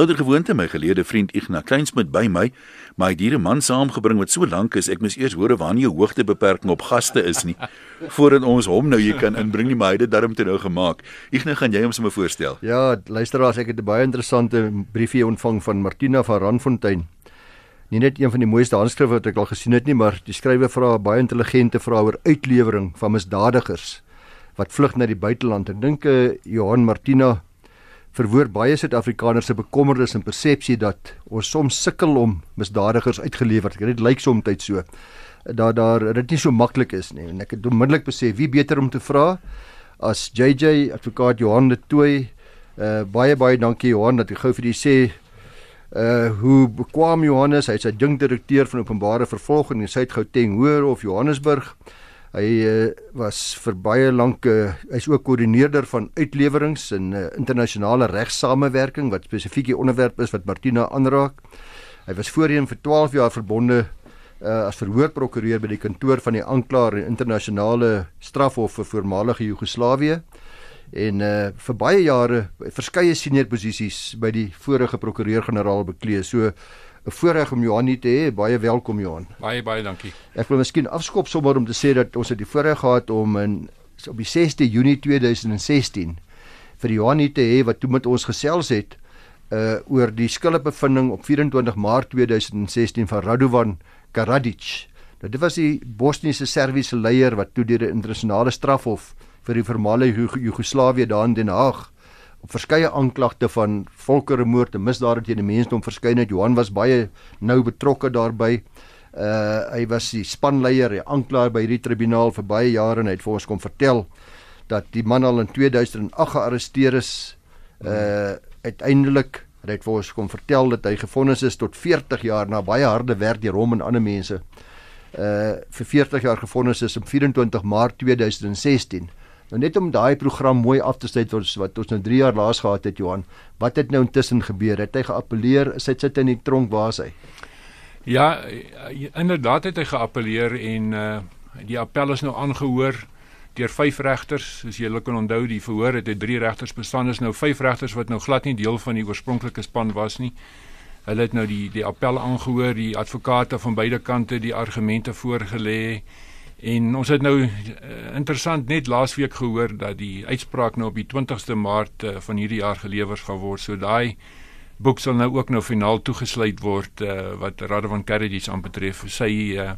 Ouder gewoonte my geleede vriend Ignas Kleinsmid by my, maar hy het hier 'n man saamgebring wat so lank is, ek moes eers hoor waar nie 'n hoogtebeperking op gaste is nie voordat ons hom nou hier kan inbring nie, maar hy het dit darm toe nou gemaak. Ignas, gaan jy hom sommer voorstel? Ja, luisteraars, ek het 'n baie interessante briefie ontvang van Martina van Randfontein. Nie net een van die mooiste handskrywe wat ek al gesien het nie, maar die skrywer vra baie intelligente vraag oor uitlewering van misdadigers wat vlug na die buiteland. Ek dink eh uh, Johan Martina verwoord baie Suid-Afrikaners se bekommernis en persepsie dat ons soms sukkel om misdadigers uitgelewer te kry. Dit lyk soms tyd so dat daar dit nie so maklik is nie. En ek het onmiddellik besef wie beter om te vra as JJ advokaat Johan de Tooy. Uh baie baie dankie Johan dat jy gou vir die sê uh hoe bekwam Johannes, hy's 'n ding direkteur van openbare vervolging in Suid-Gauteng Hoër of Johannesburg. Hy uh, was vir baie lank uh, hy's ook koördineerder van uitlewerings en uh, internasionale regsamewerking wat spesifiek die onderwerp is wat Martina aanraak. Hy was voorheen vir 12 jaar verbonde uh, as verhoorprokureur by die kantoor van die aanklaer in internasionale strafhof vir voormalige Joegoslawië en uh, vir baie jare verskeie senior posisies by die vorige prokureur-generaal bekleed. So 'n voorreg om Johan hier te hê. Baie welkom Johan. Baie baie dankie. Ek wil miskien afskop sommer om te sê dat ons het die voorreg gehad om in op die 6de Junie 2016 vir Johan hier te hê wat toe met ons gesels het uh oor die skuldbevinding op 24 Maart 2016 van Radovan Karadzic. Nou dit was die Bosniese Serviese leier wat toe deur die internasionale strafhof vir die voormalige Joegoslawië daar in Den Haag op verskeie aanklagte van volkeremoord en misdade teen die mensdom verskyn het. Johan was baie nou betrokke daarbey. Uh hy was die spanleier, die aanklaer by hierdie tribunaal vir baie jare en hy het vir ons kom vertel dat die man al in 2008 gearresteer is. Uh uiteindelik het hy vir ons kom vertel dat hy gefonnis is tot 40 jaar na baie harde werk deur hom en ander mense. Uh vir 40 jaar gefonnis is op 24 Maart 2016. Nou net om daai program mooi af te sluit wat wat ons nou 3 jaar laas gehad het Johan. Wat het nou intussen gebeur? Het hy geappeleer? Is hy sit in die tronk waar hy? Ja, inderdaad het hy geappeleer en uh die appel is nou aangehoor deur vyf regters. Soos julle kan onthou, die verhoor het drie regters bestaan is nou vyf regters wat nou glad nie deel van die oorspronklike span was nie. Hulle het nou die die appel aangehoor, die advokate van beide kante die argumente voorgelê. En ons het nou uh, interessant net laasweek gehoor dat die uitspraak nou op die 20ste Maart uh, van hierdie jaar gelewer gaan word. So daai boek sal nou ook nou finaal toegesluit word uh, wat Radovan Karadzic aanbetref. Sy uh,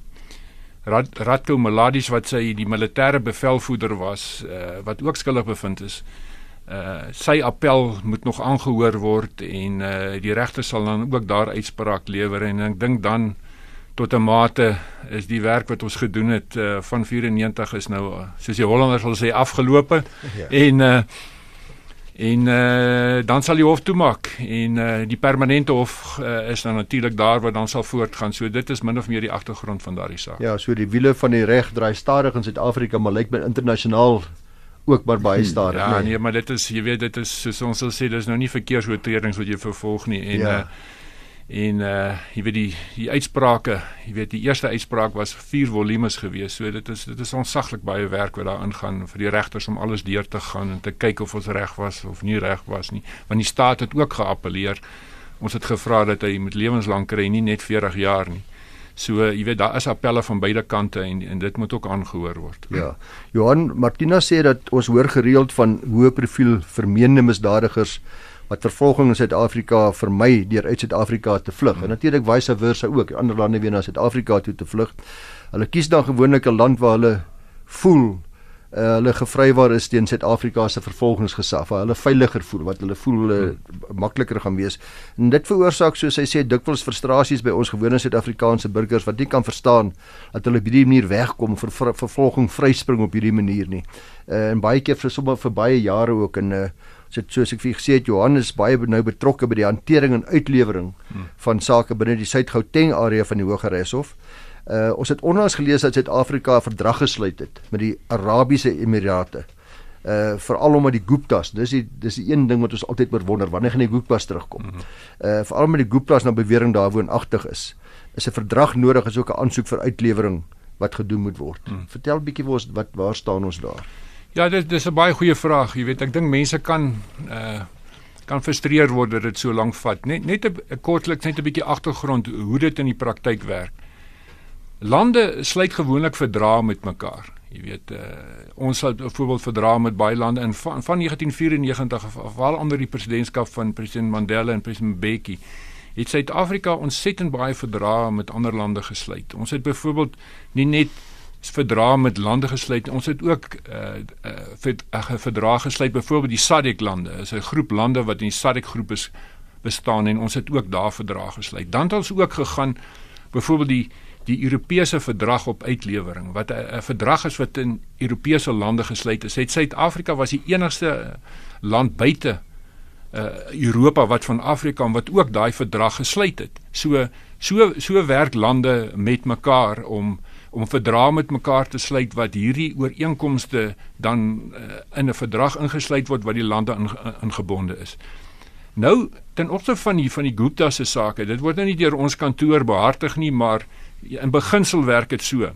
Rad, Radko Mladic wat sy die militêre bevelvoerder was uh, wat ook skuldig bevind is. Uh sy appel moet nog aangehoor word en uh die regter sal dan ook daar uitspraak lewer en ek dink dan tot 'n mate is die werk wat ons gedoen het uh, van 94 is nou soos die Hollanders sal sê afgelope ja. en uh, en uh, dan sal die hof toemaak en uh, die permanente hof uh, is dan natuurlik daar waar dan sal voortgaan so dit is min of meer die agtergrond van daardie saak ja so die wiele van die reg draai stadig in Suid-Afrika maar lyk my internasionaal ook maar baie hmm, stadig ja nee. nee maar dit is jy weet dit is soos ons sal sê dis nou nie verkeersoortredings wat jy vervolg nie en ja. uh, en uh jy weet die die uitsprake, jy weet die eerste uitspraak was 4 volumes gewees. So dit is dit is onsaglik baie werk wat daarin gaan vir die regters om alles deur te gaan en te kyk of ons reg was of nie reg was nie. Want die staat het ook geappeleer. Ons het gevra dat hy moet lewenslank kry, nie net 40 jaar nie. So jy weet daar is appelle van beide kante en en dit moet ook aangehoor word. Ja. Johan Martina sê dat ons hoor gereeld van hoë profiel vermeende misdadigers wat vervolging in Suid-Afrika vermy deur uit Suid-Afrika te vlug. En natuurlik vice versa ook, ander lande weer na Suid-Afrika toe te vlug. Hulle kies dan gewoonlik 'n land waar hulle voel uh, hulle gevrywaar is teen Suid-Afrika se vervolgingsgesag, waar hulle veiliger voel, wat hulle voel hulle hmm. makliker gaan wees. En dit veroorsaak soos hy sê dikwels frustrasies by ons gewone Suid-Afrikaanse burgers wat nie kan verstaan dat hulle op hierdie manier wegkom vir ver, vervolging vryspring op hierdie manier nie. Uh, en baie keer vir sommer vir baie jare ook in 'n uh, so, soos ek vir gesê het Johannes baie nou betrokke by die hantering en uitlewering hmm. van sake binne die Suid-Gauteng area van die Hooggeregshof. Uh ons het onlangs gelees dat Suid-Afrika 'n verdrag gesluit het met die Arabiese Emirate. Uh veral omdat die Guptas, dis die dis die een ding wat ons altyd wonder wanneer gaan die Guptas terugkom. Hmm. Uh veral met die Guptas nou bewering daar woonagtig is. Is 'n verdrag nodig is ook 'n aansoek vir uitlewering wat gedoen moet word. Hmm. Vertel bietjie vir ons wat waar staan ons daar? Ja, dit dis 'n baie goeie vraag. Jy weet, ek dink mense kan uh kan frustreer word dat dit so lank vat. Net net 'n kortliks net 'n bietjie agtergrond hoe dit in die praktyk werk. Lande sluit gewoonlik verdrae met mekaar. Jy weet, uh, ons het byvoorbeeld verdrae met baie lande in van, van 1994 af, af al onder die presidentskap van president Mandela en president Mbeki. Het Suid-Afrika ontsettend baie verdrae met ander lande gesluit. Ons het byvoorbeeld nie net verdrae met lande gesluit. Ons het ook 'n uh, uh, uh, verdrae gesluit byvoorbeeld die SADC lande. Dit is 'n groep lande wat in die SADC groep is bestaan en ons het ook daar verdrae gesluit. Dan het ons ook gegaan byvoorbeeld die die Europese verdrag op uitlewering wat 'n verdrag is wat in Europese lande gesluit is. Het Suid-Afrika was die enigste land buite uh Europa wat van Afrika wat ook daai verdrag gesluit het. So so so werk lande met mekaar om om verdrae met mekaar te sluit wat hierdie ooreenkomste dan uh, in 'n verdrag ingesluit word wat die lande ingebonde in is. Nou ten opsigte van die van die Gupta se sake, dit word nou nie deur ons kantoor behartig nie, maar in beginsel werk dit so.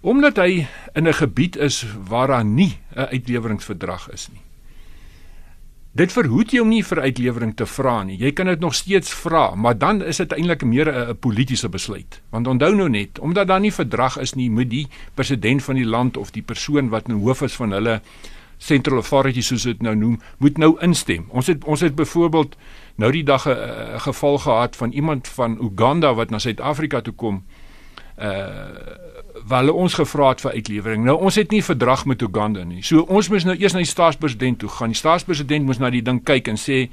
Omdat hy in 'n gebied is waar daar nie 'n uitleweringsverdrag is nie. Dit verhoed jy om nie vir uitlewering te vra nie. Jy kan dit nog steeds vra, maar dan is dit eintlik meer 'n politieke besluit. Want onthou nou net, omdat daar nie verdrag is nie, moet die president van die land of die persoon wat in hoof is van hulle central authority soos dit nou noem, moet nou instem. Ons het ons het byvoorbeeld nou die dag 'n geval gehad van iemand van Uganda wat na Suid-Afrika toe kom. Uh waar hulle ons gevra het vir uitlewering. Nou ons het nie verdrag met Uganda nie. So ons moes nou eers na die staatspresident toe gaan. Die staatspresident moes na die ding kyk en sê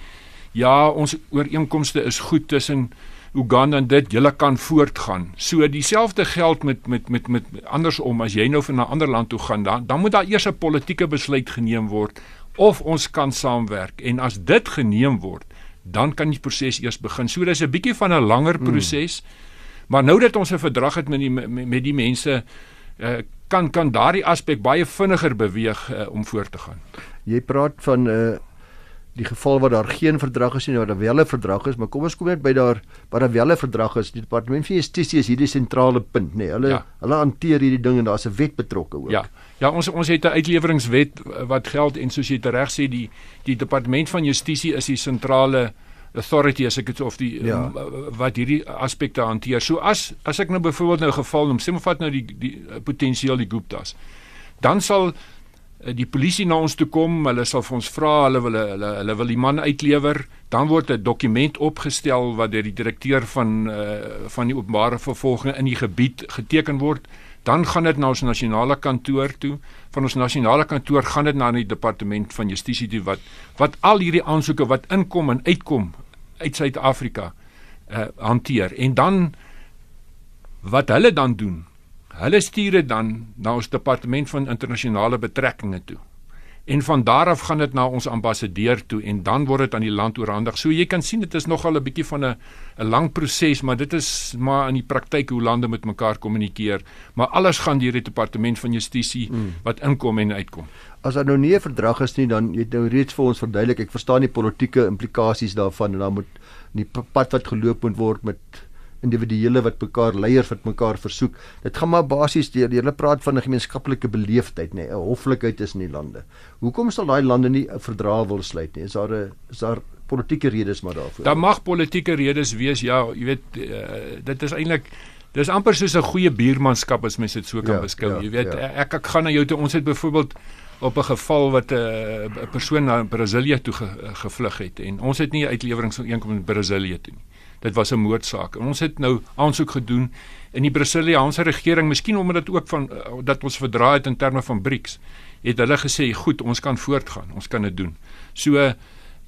ja, ons ooreenkomste is goed tussen Uganda en dit julle kan voortgaan. So dieselfde geld met met met met andersom as jy nou van 'n ander land toe gaan dan dan moet daar eers 'n politieke besluit geneem word of ons kan saamwerk en as dit geneem word dan kan die proses eers begin. So dis 'n bietjie van 'n langer hmm. proses. Hmm. Maar nou dat ons 'n verdrag het met die met die mense uh, kan kan daardie aspek baie vinniger beweeg uh, om voort te gaan. Jy praat van uh, die geval waar daar geen verdrag is nie, waar daar wel 'n verdrag is, maar kom ons kom net by daar waar daar wel 'n verdrag is. Die departement van justisie is hierdie sentrale punt, nê. Nee. Hulle ja. hulle hanteer hierdie ding en daar's 'n wet betrokke ook. Ja. Ja, ons ons het 'n uitleweringswet wat geld en soos jy reg sê die die departement van justisie is die sentrale uh authority as ek dit of die ja. um, wat hierdie aspekte hanteer. So as as ek nou byvoorbeeld nou geval noem, sê maar vat nou die die uh, potensieel die Guptas. Dan sal uh, die polisie na ons toe kom, hulle sal vir ons vra, hulle wil hulle hulle wil die man uitlewer, dan word 'n dokument opgestel wat deur die direkteur van uh, van die openbare vervolging in die gebied geteken word. Dan gaan dit na ons nasionale kantoor toe. Van ons nasionale kantoor gaan dit na die departement van justisie toe wat wat al hierdie aansoeke wat inkom en uitkom uit Suid-Afrika uh hanteer. En dan wat hulle dan doen, hulle stuur dit dan na ons departement van internasionale betrekkinge toe en van daar af gaan dit na ons ambassadeur toe en dan word dit aan die land oorhandig. So jy kan sien dit is nogal 'n bietjie van 'n 'n lang proses, maar dit is maar in die praktyk hoe lande met mekaar kommunikeer, maar alles gaan deur die departement van justisie mm. wat inkom en uitkom. As daar nou nie 'n verdrag is nie, dan jy het nou reeds vir ons verduidelik, ek verstaan die politieke implikasies daarvan en dan moet die pad wat geloop moet word met individuele wat mekaar leiers wat mekaar versoek. Dit gaan maar basies deur hulle praat van 'n gemeenskaplike beleefdheid, nê, nee, 'n hoflikheid tussen die lande. Hoekom sal daai lande nie 'n verdrag wil sluit nie? Is daar 'n is daar politieke redes maar daarvoor? Daar mag politieke redes wees, ja, jy weet uh, dit is eintlik dis amper soos 'n goeie buurmanskap as mens dit so kan ja, beskou. Ja, jy weet ja. ek ek gaan na jou toe ons het byvoorbeeld op 'n geval wat eh, 'n uh, persoon na Brasilië toe ge, gevlug het en ons het nie uitleweringsooreenkoms met Brasilië toe nie. Dit was 'n moordsaak. En ons het nou aansoek gedoen in die Brasiliaanse regering, miskien omdat dit ook van uh, dat ons verdraai het in terme van BRICS, het hulle gesê, "Goed, ons kan voortgaan. Ons kan dit doen." So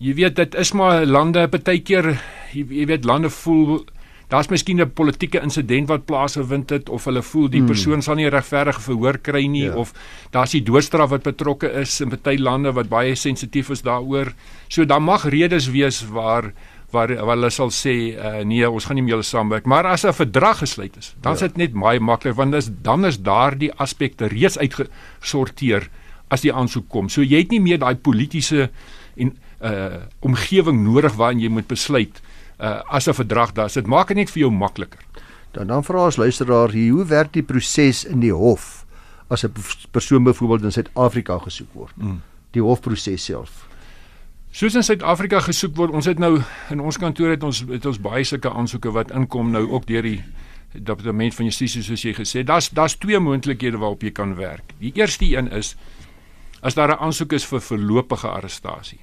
jy weet dit is maar lande partykeer jy, jy weet lande voel daar's miskien 'n politieke insident wat plaasgevind het of hulle voel die hmm. persoon sal nie regverdige verhoor kry nie ja. of daar's die doodstraf wat betrokke is in baie lande wat baie sensitief is daaroor. So daar mag redes wees waar waar waar hulle sal sê uh, nee, ons gaan nie met julle saamwerk, maar as 'n verdrag gesluit is, dan ja. is dit net baie maklik want dis dan is daardie aspekte reeds uitgesorteer as die aansoek kom. So jy het nie meer daai politieke en uh omgewing nodig waarin jy moet besluit uh as 'n verdrag daar is. Dit maak dit net vir jou makliker. Dan dan vra ons luisteraar hier, hoe werk die proses in die hof as 'n persoon byvoorbeeld in Suid-Afrika gesoek word? Mm. Die hofproses self. Soos in Suid-Afrika gesoek word, ons het nou in ons kantoor het ons het ons baie sulke aansoeke wat inkom nou ook deur die departement van justisie soos jy gesê. Daar's daar's twee moontlikhede waarop jy kan werk. Die eerste een is as daar 'n aansoek is vir voorlopige arrestasie.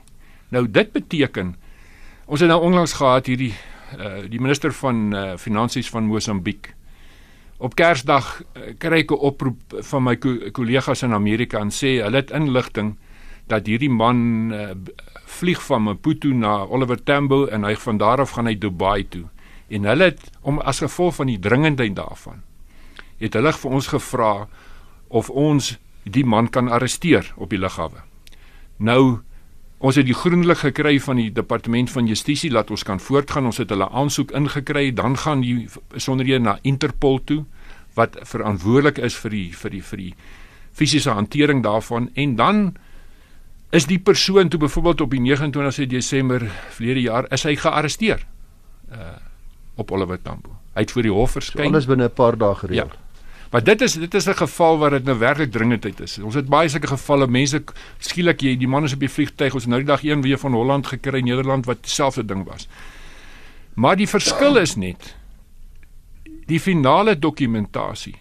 Nou dit beteken ons het nou onlangs gehad hierdie uh, die minister van uh, finansies van Mosambiek. Op Kersdag uh, kry ek 'n oproep van my kollegas in Amerika en sê hulle het inligting dat hierdie man uh, vlieg van Maputo na Oliver Tambo en hy van daar af gaan hy Dubai toe en hulle het om as gevolg van die dringendheid daarvan het hulle vir ons gevra of ons die man kan arresteer op die lughawe. Nou ons het die groen lig gekry van die departement van justisie laat ons kan voortgaan. Ons het hulle aansoek ingekry, dan gaan die besonderhede na Interpol toe wat verantwoordelik is vir die vir die vir die fisiese hantering daarvan en dan is die persoon toe byvoorbeeld op die 29 Desember verlede jaar is hy gearresteer. Uh op Oliver Tambo. Hy het voor die hof verskyn. So alles binne 'n paar dae gereël. Ja. Maar dit is dit is 'n geval waar dit nou werklik dringendheid is. Ons het baie sulke gevalle mense skielik jy die man is op die vliegtyg ons nou die dag een weer van Holland gekry Nederland wat dieselfde ding was. Maar die verskil is net die finale dokumentasie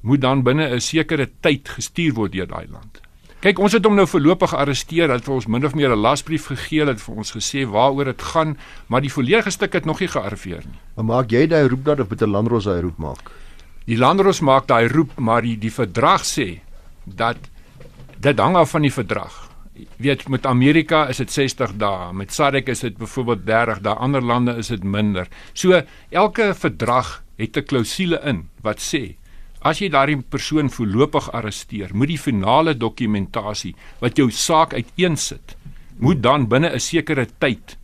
moet dan binne 'n sekere tyd gestuur word deur daai land. Kyk, ons het hom nou voorlopig gearresteer, het vir ons min of meer 'n lasbrief gegee, het vir ons gesê waaroor dit gaan, maar die volledige stuk het nog nie gearriveer nie. Maar maak jy daai roep dat of moet 'n landros daai roep maak? Die landros maak daai roep, maar die die verdrag sê dat dit hang af van die verdrag. Jy weet met Amerika is dit 60 dae, met SADC is dit byvoorbeeld 30 dae, ander lande is dit minder. So elke verdrag het 'n klousule in wat sê As jy daardie persoon voorlopig arresteer, moet die finale dokumentasie wat jou saak uiteensit, moet dan binne 'n sekere tyd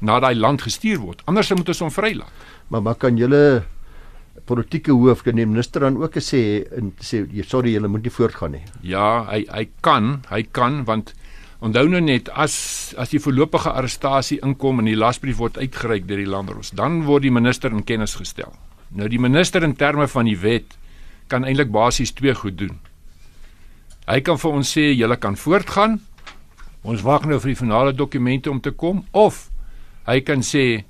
na daai land gestuur word. Anders moet ons hom vrylaat. Maar maar kan julle politieke hoof kan die minister dan ook sê en sê sorry, julle moet nie voortgaan nie. Ja, hy hy kan, hy kan want onthou nou net as as die voorlopige arrestasie inkom en die lasbrief word uitgereik deur die landros, dan word die minister in kennis gestel. Nou die minister in terme van die wet kan eintlik basies twee goed doen. Hy kan vir ons sê julle kan voortgaan. Ons wag nou vir die finale dokumente om te kom of hy kan sê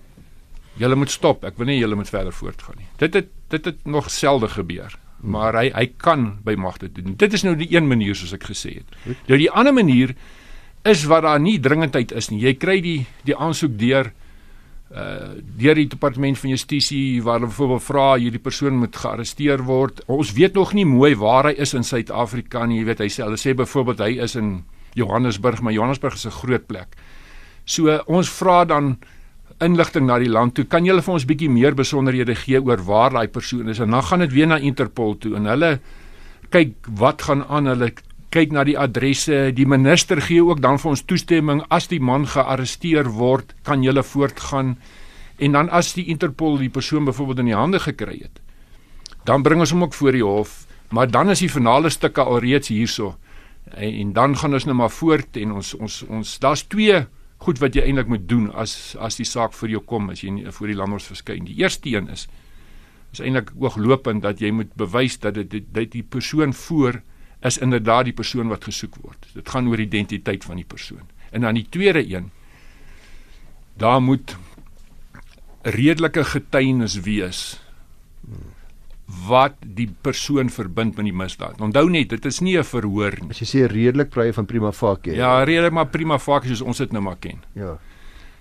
julle moet stop. Ek wil nie julle moet verder voortgaan nie. Dit het dit het nog selde gebeur, maar hy hy kan by magte doen. Dit is nou die een manier soos ek gesê het. Nou die ander manier is wat daar nie dringendheid is nie. Jy kry die die aansoek deur uh deur die departement van justisie waar hulle byvoorbeeld vra hierdie persoon moet gearresteer word. Ons weet nog nie mooi waar hy is in Suid-Afrika nie. Jy weet hy sê hulle sê byvoorbeeld hy is in Johannesburg, maar Johannesburg is 'n groot plek. So uh, ons vra dan inligting na die land toe. Kan julle vir ons bietjie meer besonderhede gee oor waar daai persoon is? En dan gaan dit weer na Interpol toe en hulle kyk wat gaan aan. Hulle kyk na die adresse. Die minister gee ook dan vir ons toestemming as die man gearresteer word, kan jy voortgaan. En dan as die Interpol die persoon byvoorbeeld in die hande gekry het, dan bring ons hom ook voor die hof, maar dan is die finale stukke alreeds hierso. En, en dan gaan ons nou maar voort en ons ons ons daar's twee goed wat jy eintlik moet doen as as die saak vir jou kom as jy nie, voor die landros verskyn. Die eerste een is is eintlik ooglopend dat jy moet bewys dat dit dit die persoon voor is inderdaad die persoon wat gesoek word. Dit gaan oor identiteit van die persoon. En dan die tweede een daar moet redelike getuienis wees wat die persoon verbind met die misdaad. Onthou net, dit is nie 'n verhoor nie. As jy sê redelik jy van prima facie. Ja, redelik maar prima facie soos ons dit nou maar ken. Ja.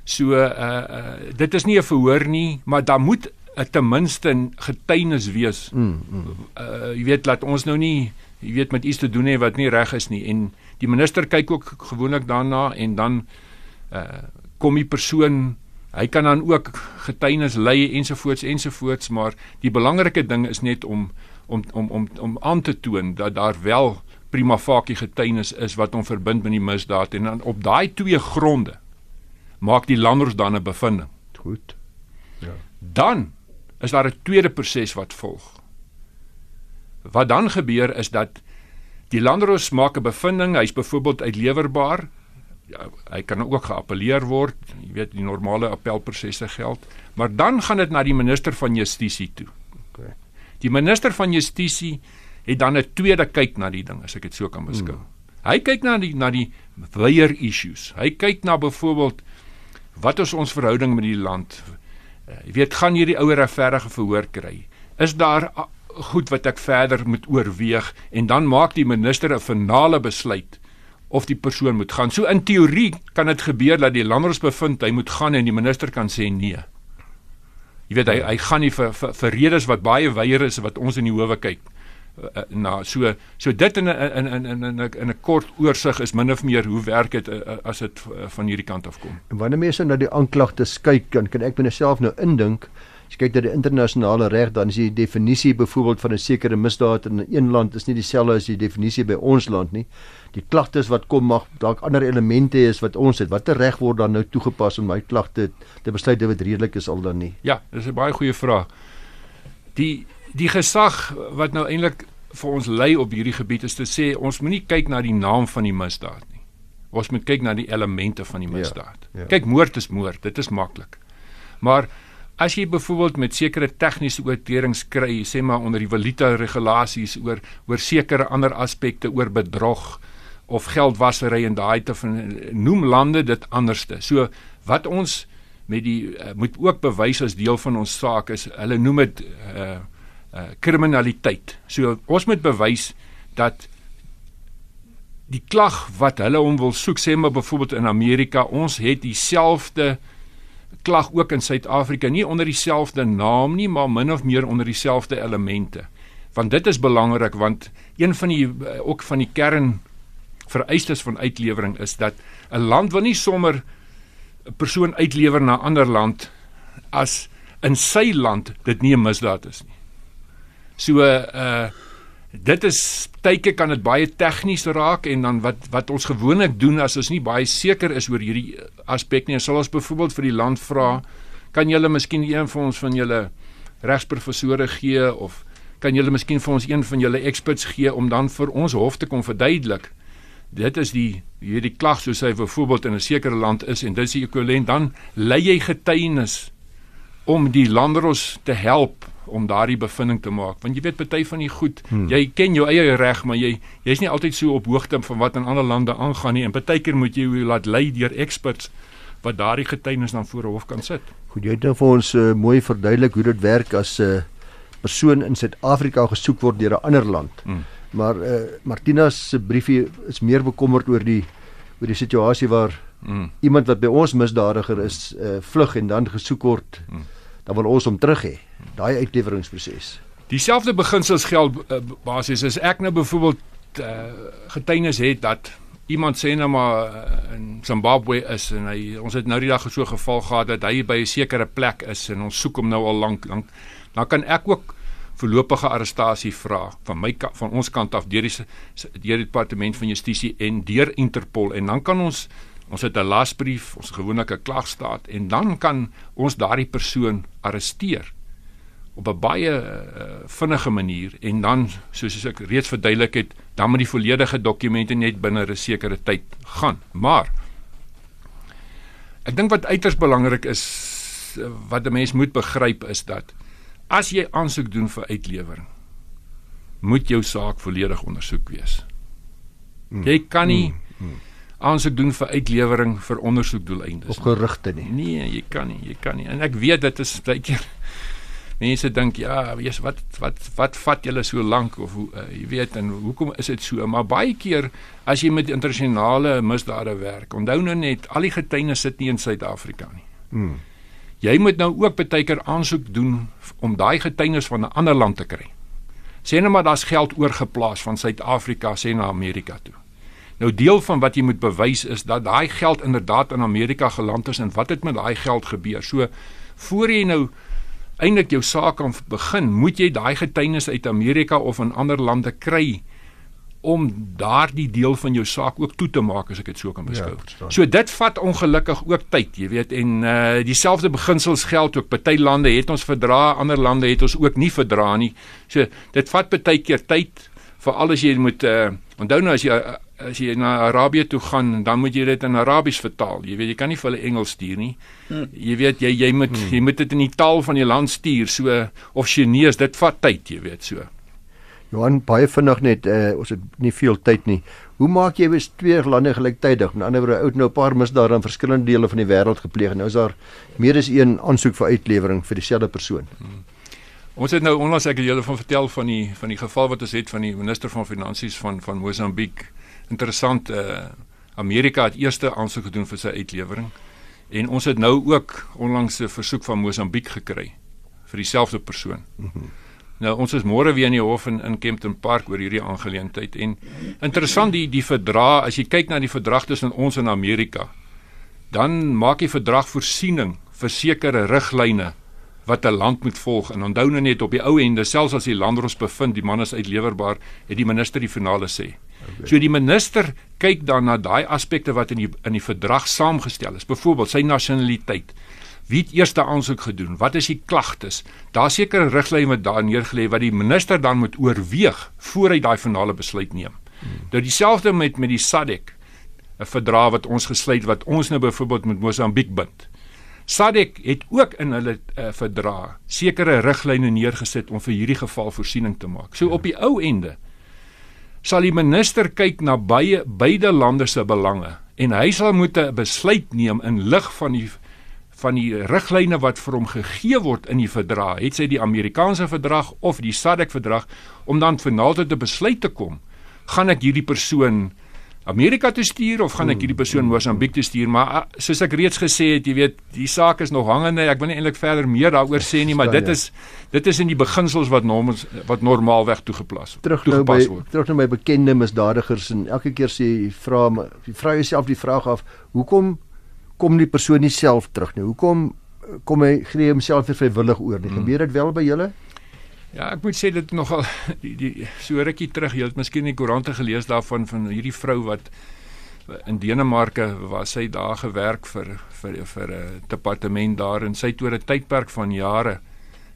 So uh uh dit is nie 'n verhoor nie, maar daar moet 'n ten minste getuienis wees. Mm, mm. Uh jy weet laat ons nou nie jy weet met iets te doen hê wat nie reg is nie en die minister kyk ook gewoonlik daarna en dan uh kom die persoon hy kan dan ook getuienis lê ensovoorts ensovoorts maar die belangrike ding is net om om om om om aan te toon dat daar wel prima facie getuienis is wat hom verbind met die misdaad en dan op daai twee gronde maak die landers dan 'n bevinding. Goed. Ja. Dan is daar 'n tweede proses wat volg. Wat dan gebeur is dat die landros maak 'n bevinding, hy's byvoorbeeld uitlewerbaar. Ja, hy kan ook geappeleer word. Jy weet die normale appelprosesse geld, maar dan gaan dit na die minister van justisie toe. Okay. Die minister van justisie het dan 'n tweede kyk na die ding as ek dit so kan beskou. Hmm. Hy kyk na die na die wyeer issues. Hy kyk na byvoorbeeld wat is ons verhouding met die land? Uh, jy weet, gaan hierdie ouer regverdige verhoor kry? Is daar goed wat ek verder moet oorweeg en dan maak die minister 'n finale besluit of die persoon moet gaan. So in teorie kan dit gebeur dat die landros bevind hy moet gaan en die minister kan sê nee. Jy weet hy hy gaan nie vir vir, vir redes wat baie wyer is wat ons in die howe kyk. Uh, nou so so dit in in in in in 'n in 'n kort oorsig is min of meer hoe werk dit uh, as dit van hierdie kant af kom. En wanneer mense nou die aanklagte kyk kan ek myself nou indink As jy kyk na die internasionale reg dan is die definisie byvoorbeeld van 'n sekere misdaad in 'n een land is nie dieselfde as die definisie by ons land nie. Die klagtes wat kom mag dalk ander elemente as wat ons het. Watter reg word dan nou toegepas om my klagte te besluit dit redelik is al dan nie? Ja, dis 'n baie goeie vraag. Die die gesag wat nou eintlik vir ons lei op hierdie gebied is te sê ons moenie kyk na die naam van die misdaad nie. Ons moet kyk na die elemente van die ja, misdaad. Ja, ja. Kyk moord is moord, dit is maklik. Maar As jy byvoorbeeld met sekere tegniese oortredings kry, sê maar onder die valuta regulasies oor oor sekere ander aspekte oor bedrog of geldwasery en daai te van noem lande dit anderste. So wat ons met die uh, moet ook bewys as deel van ons saak is hulle noem dit uh uh kriminaliteit. So ons moet bewys dat die klag wat hulle hom wil soek sê maar byvoorbeeld in Amerika, ons het dieselfde klag ook in Suid-Afrika nie onder dieselfde naam nie, maar min of meer onder dieselfde elemente. Want dit is belangrik want een van die eh, ook van die kern vereistes van uitlewering is dat 'n land wil nie sommer 'n persoon uitlewer na 'n ander land as in sy land dit nie 'n misdaad is nie. So uh dit is tye kan dit baie tegnies raak en dan wat wat ons gewoonlik doen as ons nie baie seker is oor hierdie aspek nie, sal ons byvoorbeeld vir die land vra, kan julle miskien een van ons van julle regsprofessore gee of kan julle miskien vir ons een van julle experts gee om dan vir ons hof te kom verduidelik. Dit is die hierdie klag soos hy byvoorbeeld in 'n sekere land is en dit is die ekwivalent dan lê jy getuienis om die landros te help om daardie bevinding te maak want jy weet party van die goed hmm. jy ken jou eie reg maar jy jy's nie altyd so op hoogte van wat in ander lande aangaan nie en partykeer moet jy jou laat lei deur experts wat daardie getuienis dan voor 'n hof kan sit. Goed, jy het nou vir ons uh, mooi verduidelik hoe dit werk as 'n uh, persoon in Suid-Afrika gesoek word deur 'n ander land. Hmm. Maar uh, Martina se briefie is meer bekommerd oor die oor die situasie waar hmm. iemand wat by ons misdadiger is, uh, vlug en dan gesoek word. Hmm dan wil ons hom terug hê. Daai uitleweringsproses. Dieselfde beginsels geld uh, basies as ek nou byvoorbeeld uh, getuienis het dat iemand sê nou maar uh, in Zimbabwe is en hy ons het nou die dag so geval gehad dat hy by 'n sekere plek is en ons soek hom nou al lank lank. Dan kan ek ook voorlopige arrestasie vra van my van ons kant af deur die deur die departement van justisie en deur Interpol en dan kan ons Ons het 'n lasbrief, ons gewoonlik 'n klagstaat en dan kan ons daardie persoon arresteer op 'n baie uh, vinnige manier en dan soos ek reeds verduidelik het, dan moet die volledige dokumente net binne 'n sekere tyd gaan. Maar ek dink wat uiters belangrik is wat 'n mens moet begryp is dat as jy aansoek doen vir uitlewering, moet jou saak volledig ondersoek wees. Hmm. Jy kan nie hmm. Hmm aansoek doen vir uitlewering vir ondersoekdoeleindes. Of gerugte nie. Nee, jy kan nie, jy kan nie. En ek weet dit is baie keer mense dink ja, weet wat wat wat vat julle so lank of hoe uh, jy weet en hoekom is dit so? Maar baie keer as jy met internasionale misdade werk, onthou nou net al die getuienis sit nie in Suid-Afrika nie. Hmm. Jy moet nou ook baie keer aansoek doen om daai getuienis van 'n ander land te kry. Sê net maar daar's geld oorgeplaas van Suid-Afrika sê na Amerika toe. Nou deel van wat jy moet bewys is dat daai geld inderdaad in Amerika geland is en wat het met daai geld gebeur. So voor jy nou eintlik jou saak kan begin, moet jy daai getuienis uit Amerika of in ander lande kry om daardie deel van jou saak ook toe te maak as ek dit so kan beskou. Ja, so dit vat ongelukkig ook tyd, jy weet, en uh dieselfde beginsels geld ook. Party lande het ons verdra, ander lande het ons ook nie verdra nie. So dit vat baie keer tyd veral as jy moet uh onthou nou as jy uh, as jy na Arabië toe gaan, dan moet jy dit in Arabies vertaal. Jy weet jy kan nie vir hulle Engels stuur nie. Hmm. Jy weet jy jy moet hmm. jy moet dit in die taal van die land stuur, so of Chinese, dit vat tyd, jy weet so. Johan baie vinnig net uh, ons het nie veel tyd nie. Hoe maak jy wys twee lande gelyktydig? Met ander woorde, oud nou 'n paar misdade in verskillende dele van die wêreld gepleeg en nou is daar meer as een aansoek vir uitlewering vir dieselfde persoon. Hmm. Ons het nou onlangs ek het julle van vertel van die van die geval wat ons het van die minister van finansies van van Mosambiek. Interessant uh Amerika het eerste aansoek gedoen vir sy uitlewering en ons het nou ook onlangs 'n versoek van Mosambiek gekry vir dieselfde persoon. Mm -hmm. Nou ons is môre weer in die hof in in Kempton Park oor hierdie aangeleentheid en interessant die die verdrag as jy kyk na die verdrag tussen ons en Amerika dan maak die verdrag voorsiening vir sekere riglyne wat 'n land moet volg en onthou nou net op die ou ende selfs as die landros bevind die man is uitlewerbaar het die minister die finale sê. Okay. So die minister kyk dan na daai aspekte wat in die in die verdrag saamgestel is. Byvoorbeeld sy nasionaliteit. Wie het eers daai aansoek gedoen? Wat is die klagtes? Daar seker 'n riglyn wat daar neergelê wat die minister dan moet oorweeg voor hy daai finale besluit neem. Hmm. Nou dieselfde met met die SADC, 'n verdrag wat ons gesluit wat ons nou byvoorbeeld met Mosambiek bind. SADC het ook in hulle uh, verdrag sekere riglyne neergesit om vir hierdie geval voorsiening te maak. So op die ou ende sal die minister kyk na baie beide lande se belange en hy sal moet 'n besluit neem in lig van die van die riglyne wat vir hom gegee word in die verdrag, het sy die Amerikaanse verdrag of die SADC verdrag om dan finaal tot 'n besluit te kom. Gaan ek hierdie persoon Amerika toe stuur of gaan ek hierdie persoon Mosambiek toe stuur? Maar ah, soos ek reeds gesê het, jy weet, die saak is nog hangende. Ek wil nie eintlik verder meer daaroor sê nie, maar dit ja. is dit is in die beginsels wat normaal wat normaalweg toegepas word. Terug nou by terug na my bekende misdadigers en elke keer sê jy vra die vrou jouself die vraag af, hoekom kom die persoon nie self terug nie. Hoekom kom hy gee homself vir vrywillig oor nie? Hmm. Gebeur dit wel by julle? Ja, ek moet sê dit nogal die, die so rukkie terug, jy het miskien in die koerante gelees daarvan van hierdie vrou wat in Denemarke was sy daar gewerk vir vir vir 'n departement daar en sy het oor 'n tydperk van jare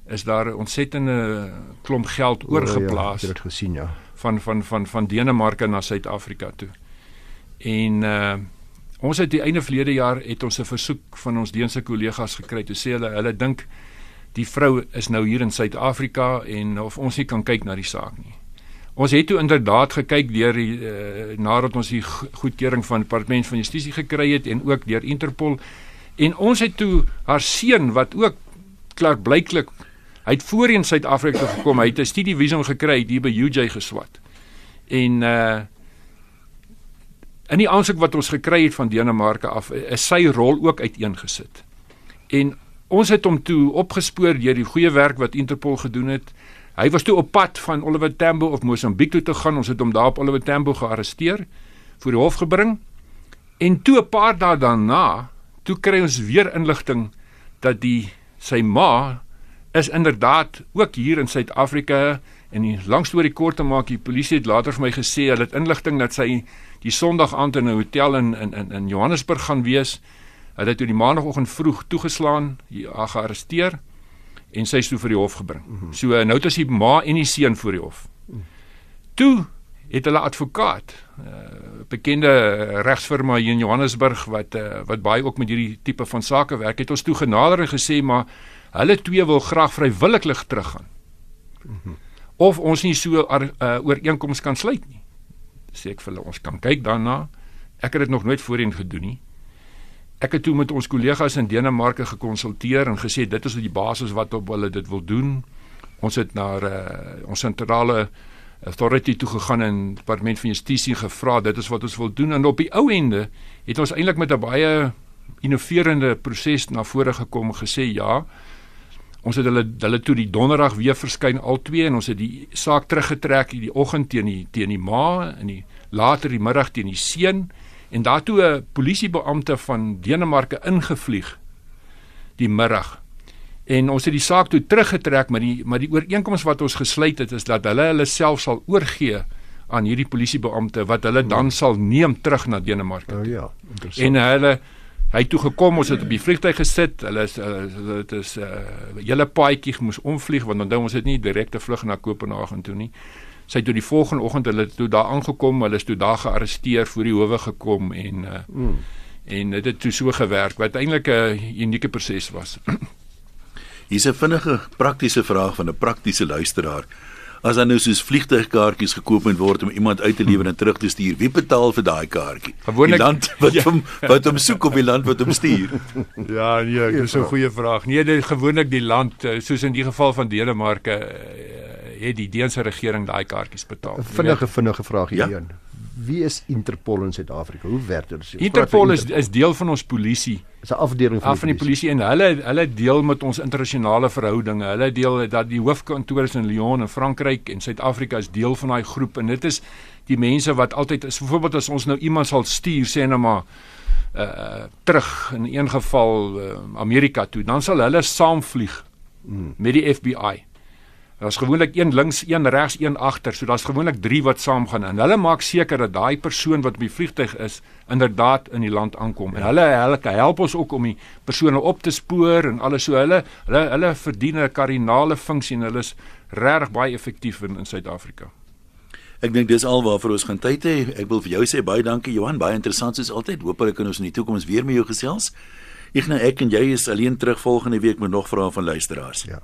is daar 'n ontsettende klomp geld oorgeplaas. Oh, ja, ek het dit gesien, ja. Van van van van Denemarke na Suid-Afrika toe. En uh Ons het die einde verlede jaar het ons 'n versoek van ons Deense kollegas gekry toe sê hulle hulle dink die vrou is nou hier in Suid-Afrika en of ons nie kan kyk na die saak nie. Ons het toe inderdaad gekyk deur die uh, nadat ons die goedkeuring van departement van justisie gekry het en ook deur Interpol en ons het toe haar seun wat ook klaar blyklik hy het voorheen Suid-Afrika gekom, hy het 'n studievisum gekry hier by UJ geswat. En uh in die aansoek wat ons gekry het van Denemarke af is sy rol ook uiteengesit. En ons het hom toe opgespoor deur die goeie werk wat Interpol gedoen het. Hy was toe op pad van Oliver Tambo of Mosambiek toe te gaan. Ons het hom daar op Oliver Tambo gearresteer, voor die hof gebring. En toe 'n paar dae daarna, toe kry ons weer inligting dat die sy ma is inderdaad ook hier in Suid-Afrika en die lang storie kort te maak, die polisie het later vir my gesê hulle het inligting dat sy die Sondag aand in 'n hotel in in in Johannesburg gaan wees. Hulle het toe die maandagooggend vroeg toegeslaan, haar gearresteer en sy is toe vir die hof gebring. Mm -hmm. So nou het as die ma en die seun voor die hof. Toe het hulle advokaat, 'n uh, bekende regsfirma hier in Johannesburg wat uh, wat baie ook met hierdie tipe van sake werk, het ons toe genader en gesê maar hulle twee wil graag vrywillig teruggaan. Mm -hmm. Of ons nie so 'n uh, ooreenkoms kan sluit nie sê ek vir hulle ons kan kyk daarna. Ek het dit nog nooit voorheen gedoen nie. Ek het toe met ons kollegas in Denemarke gekonsulteer en gesê dit is die basis wat op hulle dit wil doen. Ons het na uh, ons sentrale authority toe gegaan en departement van justisie gevra dit is wat ons wil doen en op die ou ende het ons eintlik met 'n baie innoverende proses na vore gekom gesê ja Ons het hulle hulle toe die donderdag weer verskyn al twee en ons het die saak teruggetrek die oggend teen die teen die ma en die later die middag teen die seun en daartoe 'n polisiebeampte van Denemarke ingevlieg die middag. En ons het die saak toe teruggetrek maar die maar die ooreenkoms wat ons gesluit het is dat hulle hulle self sal oorgee aan hierdie polisiebeampte wat hulle dan sal neem terug na Denemarke. Oh ja, interessant. En hulle Hy het toe gekom, ons het op die vliegtuig gesit. Hulle is dit is 'n uh, hele paadjie moes omvlieg want onthou ons het nie direkte vlug na Kopenhagen toe nie. Sy het toe die volgende oggend hulle toe daar aangekom, hulle is toe daar gearresteer voor die howe gekom en uh, mm. en dit het toe so gewerk wat eintlik 'n unieke proses was. Hier's 'n vinnige praktiese vraag van 'n praktiese luisteraar. As dan nou soos vliegtuigkaartjies gekoop moet word om iemand uit te lewer en terug te stuur, wie betaal vir daai kaartjie? Gewoonlik- die land wat hom wat hom soek of die land wat hom stuur. Ja, nee, dis 'n goeie vraag. Nee, dit gewoonlik die land eh, soos in die geval van Denemarke eh, het die Deense regering daai kaartjies betaal. Vinnige vinnige vraag hier Ja. Wie is Interpol in Suid-Afrika? Hoe werk dit? Interpol van is is deel van ons polisie. is 'n afdeling van af van die polisie en hulle hulle deel met ons internasionale verhoudinge. Hulle deel dat die hoofkantoor is in Lyon in Frankryk en Suid-Afrika is deel van daai groep en dit is die mense wat altyd is byvoorbeeld as ons nou iemand sal stuur sê nou maar uh terug in een geval uh, Amerika toe, dan sal hulle saamvlieg Hmm. met die FBI. Daar's gewoonlik een links, een regs, een agter, so daar's gewoonlik 3 wat saamgaan en hulle maak seker dat daai persoon wat op die vliegtyg is inderdaad in die land aankom. En hulle hulle help ons ook om die persone op te spoor en alles so hulle hulle hulle verdien 'n kardinale funksie en hulle is regtig baie effektief in in Suid-Afrika. Ek dink dis al waarvoor ons gaan tyd hê. Ek wil vir jou sê baie dankie Johan, baie interessant soos altyd. Hoopelik kan ons in die toekoms weer met jou gesels. Ek nou ek en jy is alleen terug volgende week met nog vrae van luisteraars. Ja.